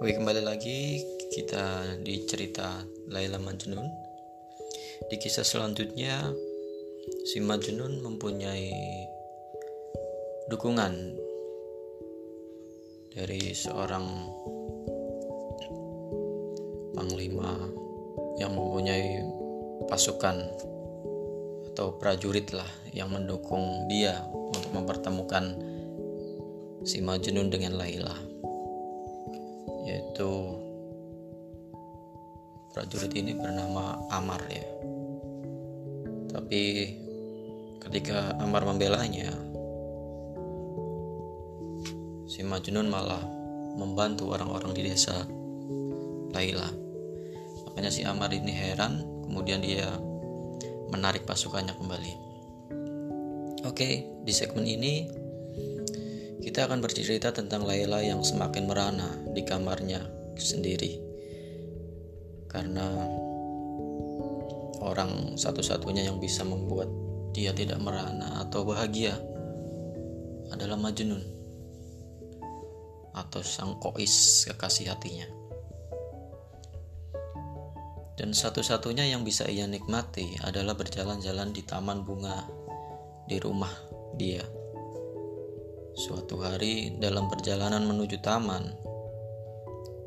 Oke kembali lagi. Kita di cerita Laila Majnun. Di kisah selanjutnya si Majnun mempunyai dukungan dari seorang panglima yang mempunyai pasukan atau prajurit lah yang mendukung dia untuk mempertemukan si Majnun dengan Laila yaitu prajurit ini bernama Amar ya. Tapi ketika Amar membelanya si Majnun malah membantu orang-orang di desa Laila. Makanya si Amar ini heran kemudian dia menarik pasukannya kembali. Oke di segmen ini kita akan bercerita tentang Laila yang semakin merana di kamarnya sendiri. Karena orang satu-satunya yang bisa membuat dia tidak merana atau bahagia adalah Majnun atau sang kois kekasih hatinya. Dan satu-satunya yang bisa ia nikmati adalah berjalan-jalan di taman bunga di rumah dia Suatu hari dalam perjalanan menuju taman,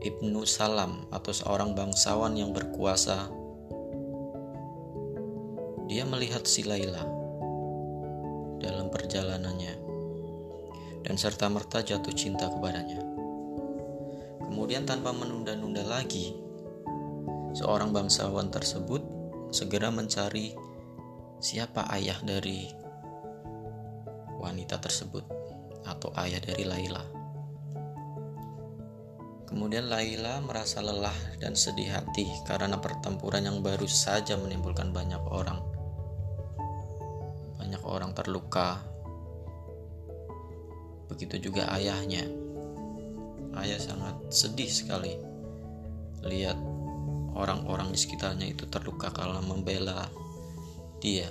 Ibnu Salam atau seorang bangsawan yang berkuasa, dia melihat si Laila dalam perjalanannya dan serta-merta jatuh cinta kepadanya. Kemudian tanpa menunda-nunda lagi, seorang bangsawan tersebut segera mencari siapa ayah dari wanita tersebut atau ayah dari Laila. Kemudian Laila merasa lelah dan sedih hati karena pertempuran yang baru saja menimbulkan banyak orang. Banyak orang terluka. Begitu juga ayahnya. Ayah sangat sedih sekali lihat orang-orang di sekitarnya itu terluka karena membela dia.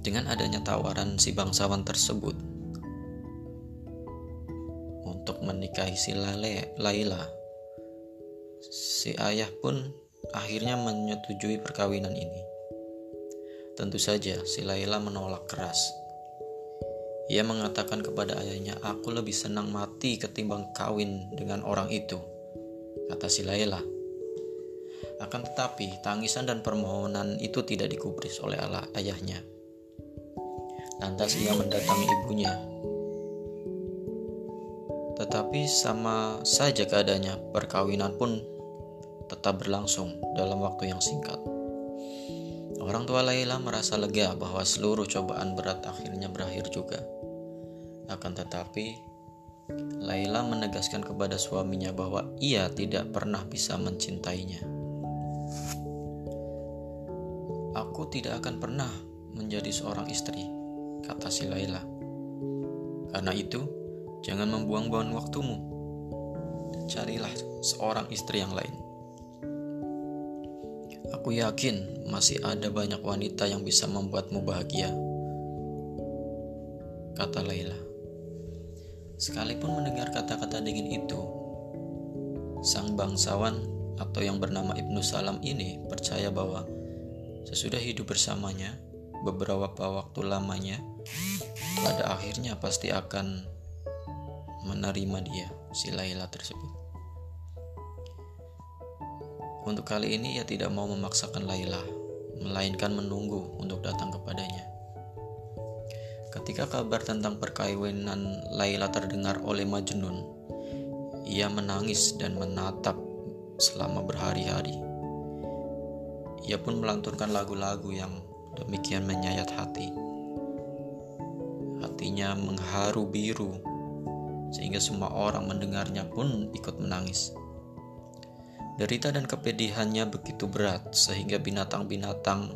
Dengan adanya tawaran si bangsawan tersebut untuk menikahi si Lale, Laila, si ayah pun akhirnya menyetujui perkawinan ini. Tentu saja si Laila menolak keras. Ia mengatakan kepada ayahnya, "Aku lebih senang mati ketimbang kawin dengan orang itu," kata si Laila. Akan tetapi, tangisan dan permohonan itu tidak dikubris oleh ayahnya. Lantas ia mendatangi ibunya. Tetapi sama saja keadaannya, perkawinan pun tetap berlangsung dalam waktu yang singkat. Orang tua Laila merasa lega bahwa seluruh cobaan berat akhirnya berakhir juga. Akan tetapi, Laila menegaskan kepada suaminya bahwa ia tidak pernah bisa mencintainya. Aku tidak akan pernah menjadi seorang istri kata si Laila. Karena itu, jangan membuang-buang waktumu. Carilah seorang istri yang lain. Aku yakin masih ada banyak wanita yang bisa membuatmu bahagia. Kata Laila. Sekalipun mendengar kata-kata dingin itu, sang bangsawan atau yang bernama Ibnu Salam ini percaya bahwa sesudah hidup bersamanya, beberapa waktu lamanya, pada akhirnya pasti akan menerima dia, si Laila tersebut. Untuk kali ini ia tidak mau memaksakan Laila, melainkan menunggu untuk datang kepadanya. Ketika kabar tentang perkawinan Laila terdengar oleh Majnun, ia menangis dan menatap selama berhari-hari. Ia pun melanturkan lagu-lagu yang demikian menyayat hati. Hatinya mengharu biru, sehingga semua orang mendengarnya pun ikut menangis. Derita dan kepedihannya begitu berat, sehingga binatang-binatang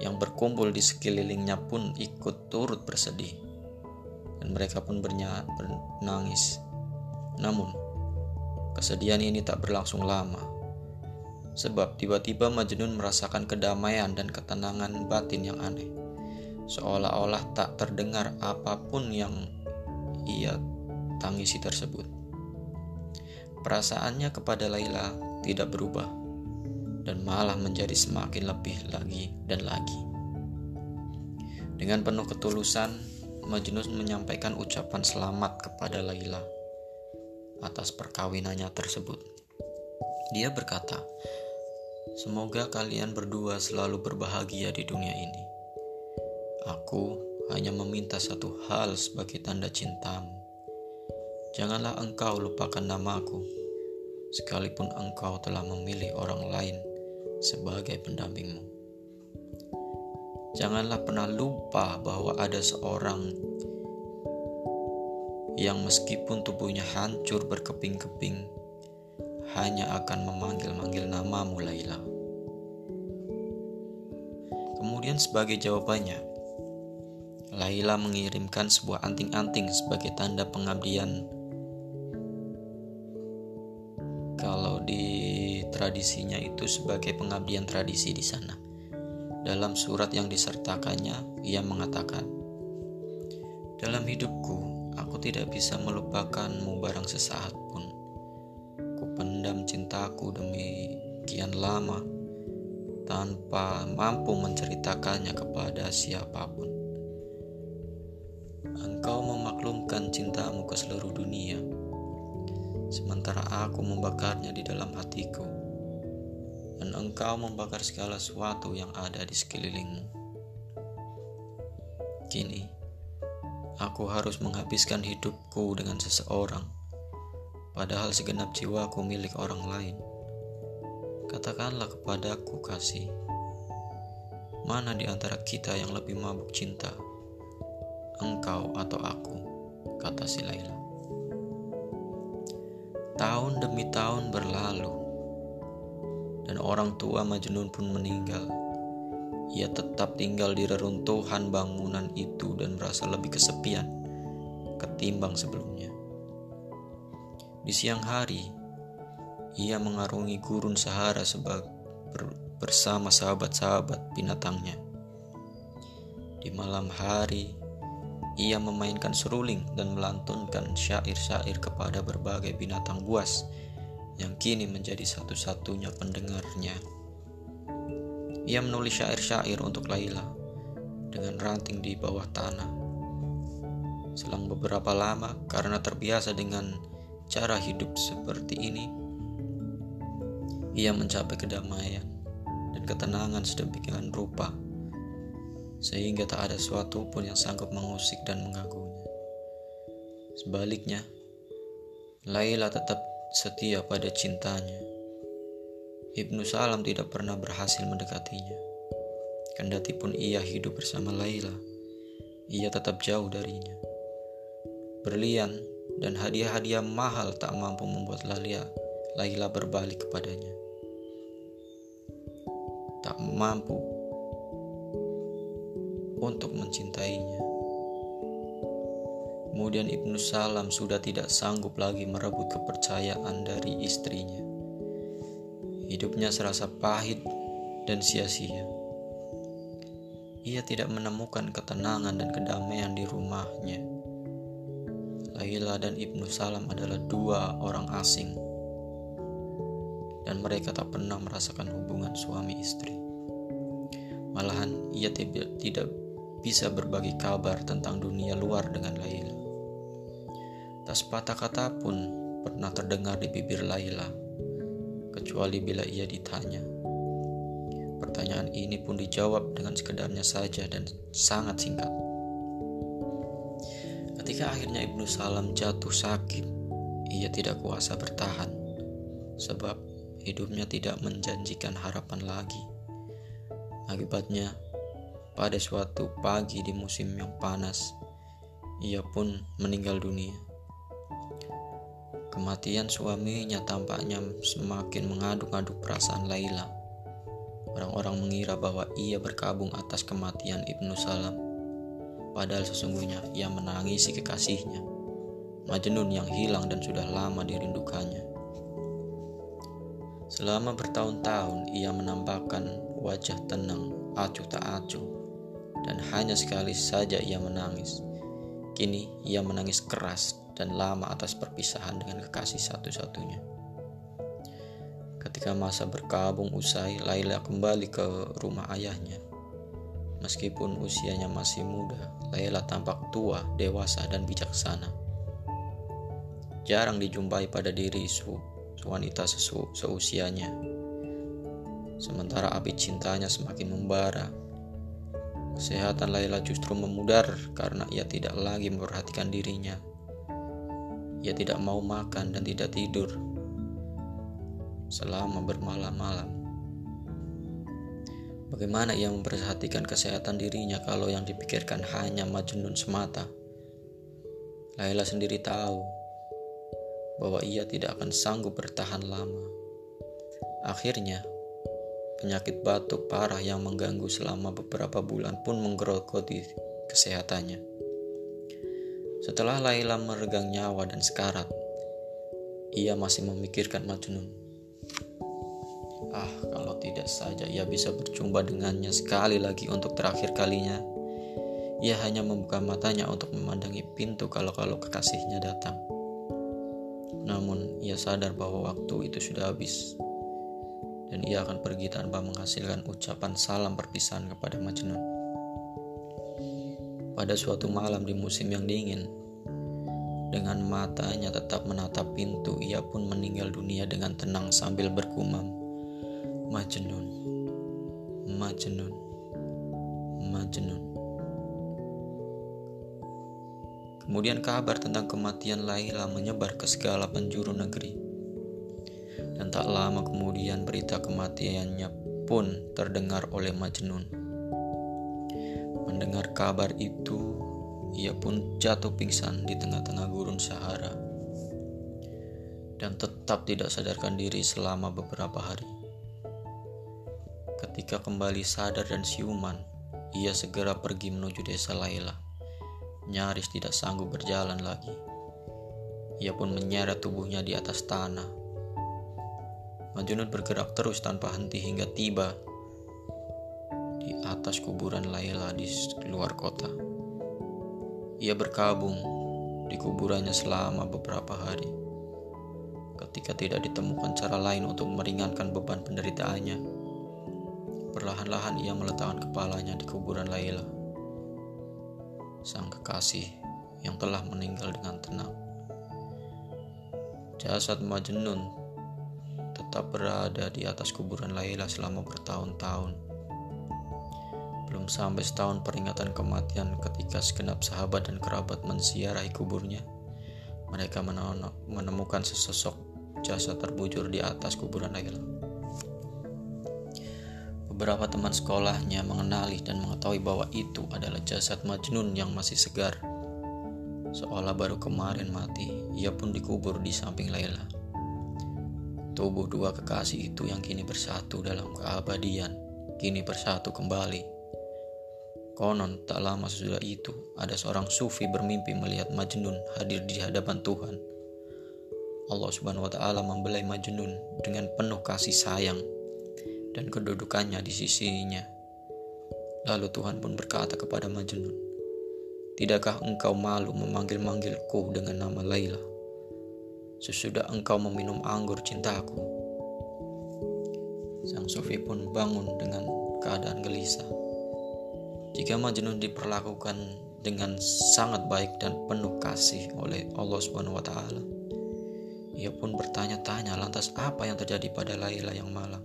yang berkumpul di sekelilingnya pun ikut turut bersedih, dan mereka pun bernangis. Namun, kesedihan ini tak berlangsung lama Sebab tiba-tiba Majnun merasakan kedamaian dan ketenangan batin yang aneh. Seolah-olah tak terdengar apa pun yang ia tangisi tersebut. Perasaannya kepada Laila tidak berubah dan malah menjadi semakin lebih lagi dan lagi. Dengan penuh ketulusan, Majnun menyampaikan ucapan selamat kepada Laila atas perkawinannya tersebut. Dia berkata, "Semoga kalian berdua selalu berbahagia di dunia ini. Aku hanya meminta satu hal sebagai tanda cintamu. Janganlah engkau lupakan namaku, sekalipun engkau telah memilih orang lain sebagai pendampingmu. Janganlah pernah lupa bahwa ada seorang yang meskipun tubuhnya hancur berkeping-keping, hanya akan memanggil-manggil namamu Laila. Kemudian sebagai jawabannya, Laila mengirimkan sebuah anting-anting sebagai tanda pengabdian kalau di tradisinya itu sebagai pengabdian tradisi di sana. Dalam surat yang disertakannya, ia mengatakan, "Dalam hidupku, aku tidak bisa melupakanmu barang sesaat cintaku demikian lama tanpa mampu menceritakannya kepada siapa pun. Engkau memaklumkan cintamu ke seluruh dunia." sementara aku membakarnya di dalam hatiku, dan engkau membakar segala sesuatu yang ada di sekelilingmu. Kini, aku harus menghabiskan hidupku dengan seseorang, padahal segenap jiwaku milik orang lain. Katakanlah kepadaku, kasih, mana di antara kita yang lebih mabuk cinta, engkau atau aku? Kata si Laila. Tahun demi tahun berlalu, dan orang tua Majnun pun meninggal. Ia tetap tinggal di reruntuhan bangunan itu dan merasa lebih kesepian ketimbang sebelumnya. Di siang hari, ia mengarungi gurun Sahara bersama sahabat-sahabat binatangnya. Di malam hari, ia memainkan seruling dan melantunkan syair-syair kepada berbagai binatang buas yang kini menjadi satu-satunya pendengarnya. Ia menulis syair-syair untuk Laila dengan ranting di bawah tanah. Selang beberapa lama, karena terbiasa dengan cara hidup seperti ini, ia mencapai kedamaian dan ketenangan sedemikian rupa sehingga tak ada sesuatu pun yang sanggup mengusik dan mengganggunya. Sebaliknya, Laila tetap setia pada cintanya. Ibnu Salam tidak pernah berhasil mendekatinya. Kendati pun ia hidup bersama Laila, ia tetap jauh darinya. Berlian dan hadiah-hadiah mahal tak mampu membuat Laila, Laila berbalik kepadanya. Tak mampu untuk mencintainya. Kemudian Ibnu Salam sudah tidak sanggup lagi merebut kepercayaan dari istrinya. Hidupnya serasa pahit dan sia-sia. Ia tidak menemukan ketenangan dan kedamaian di rumahnya. Laila dan Ibnu Salam adalah dua orang asing, dan mereka tak pernah merasakan hubungan suami istri. Malahan, ia tidak, bisa berbagi kabar tentang dunia luar dengan Laila. Tak sepatah kata pun pernah terdengar di bibir Laila, kecuali bila ia ditanya. Pertanyaan ini pun dijawab dengan sekedarnya saja dan sangat singkat. Ketika akhirnya Ibnu Salam jatuh sakit, ia tidak kuasa bertahan, sebab hidupnya tidak menjanjikan harapan lagi. Akibatnya, pada suatu pagi di musim yang panas, ia pun meninggal dunia. Kematian suaminya tampaknya semakin mengaduk-aduk perasaan Laila. Orang-orang mengira bahwa ia berkabung atas kematian Ibnu Salam. Padahal sesungguhnya ia menangisi kekasihnya, Majnun yang hilang dan sudah lama dirindukannya. Selama bertahun-tahun ia menampakkan wajah tenang, acuh tak acuh dan hanya sekali saja ia menangis. Kini ia menangis keras dan lama atas perpisahan dengan kekasih satu-satunya. Ketika masa berkabung usai, Laila kembali ke rumah ayahnya. Meskipun usianya masih muda, Laila tampak tua, dewasa, dan bijaksana. Jarang dijumpai pada diri su wanita sesu seusianya. Sementara api cintanya semakin membara. Kesehatan Laila justru memudar karena ia tidak lagi memperhatikan dirinya. Ia tidak mau makan dan tidak tidur selama bermalam-malam. Bagaimana ia memperhatikan kesehatan dirinya kalau yang dipikirkan hanya Majnun semata? Laila sendiri tahu bahwa ia tidak akan sanggup bertahan lama. Akhirnya, penyakit batuk parah yang mengganggu selama beberapa bulan pun menggerogoti kesehatannya. Setelah Laila meregang nyawa dan sekarat, ia masih memikirkan Majnun. Ah, kalau tidak saja ia bisa berjumpa dengannya sekali lagi untuk terakhir kalinya. Ia hanya membuka matanya untuk memandangi pintu kalau-kalau kekasihnya datang. Namun, ia sadar bahwa waktu itu sudah habis. Dan ia akan pergi tanpa menghasilkan ucapan salam perpisahan kepada Majnun. Pada suatu malam di musim yang dingin, dengan matanya tetap menatap pintu, ia pun meninggal dunia dengan tenang sambil bergumam. Majnun Majnun Majnun Kemudian kabar tentang kematian Laila menyebar ke segala penjuru negeri. Dan tak lama kemudian berita kematiannya pun terdengar oleh Majnun. Mendengar kabar itu, ia pun jatuh pingsan di tengah-tengah gurun Sahara dan tetap tidak sadarkan diri selama beberapa hari. Ketika kembali sadar dan siuman, ia segera pergi menuju desa Laila. Nyaris tidak sanggup berjalan lagi. Ia pun menyeret tubuhnya di atas tanah. Majunut bergerak terus tanpa henti hingga tiba di atas kuburan Laila di luar kota. Ia berkabung di kuburannya selama beberapa hari. Ketika tidak ditemukan cara lain untuk meringankan beban penderitaannya, Perlahan-lahan ia meletakkan kepalanya di kuburan Laila, sang kekasih yang telah meninggal dengan tenang. Jasad Majnun tetap berada di atas kuburan Laila selama bertahun-tahun. Belum sampai setahun peringatan kematian ketika segenap sahabat dan kerabat menziarahi kuburnya, mereka menemukan sesosok jasad terbujur di atas kuburan Laila. Beberapa teman sekolahnya mengenali dan mengetahui bahwa itu adalah jasad Majnun yang masih segar. Seolah baru kemarin mati, ia pun dikubur di samping Laila. Tubuh dua kekasih itu yang kini bersatu dalam keabadian, kini bersatu kembali. Konon tak lama sesudah itu, ada seorang sufi bermimpi melihat Majnun hadir di hadapan Tuhan. Allah Subhanahu wa taala membelai Majnun dengan penuh kasih sayang dan kedudukannya di sisinya. Lalu Tuhan pun berkata kepada Majnun, Tidakkah engkau malu memanggil-manggilku dengan nama Laila? Sesudah engkau meminum anggur cintaku. Sang Sufi pun bangun dengan keadaan gelisah. Jika Majnun diperlakukan dengan sangat baik dan penuh kasih oleh Allah Subhanahu wa taala. Ia pun bertanya-tanya lantas apa yang terjadi pada Laila yang malang.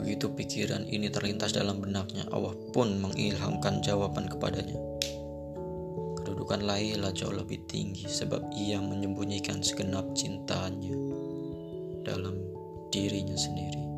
Begitu pikiran ini terlintas dalam benaknya, Allah pun mengilhamkan jawaban kepadanya. Kedudukan Laila jauh lebih tinggi sebab ia menyembunyikan segenap cintanya dalam dirinya sendiri.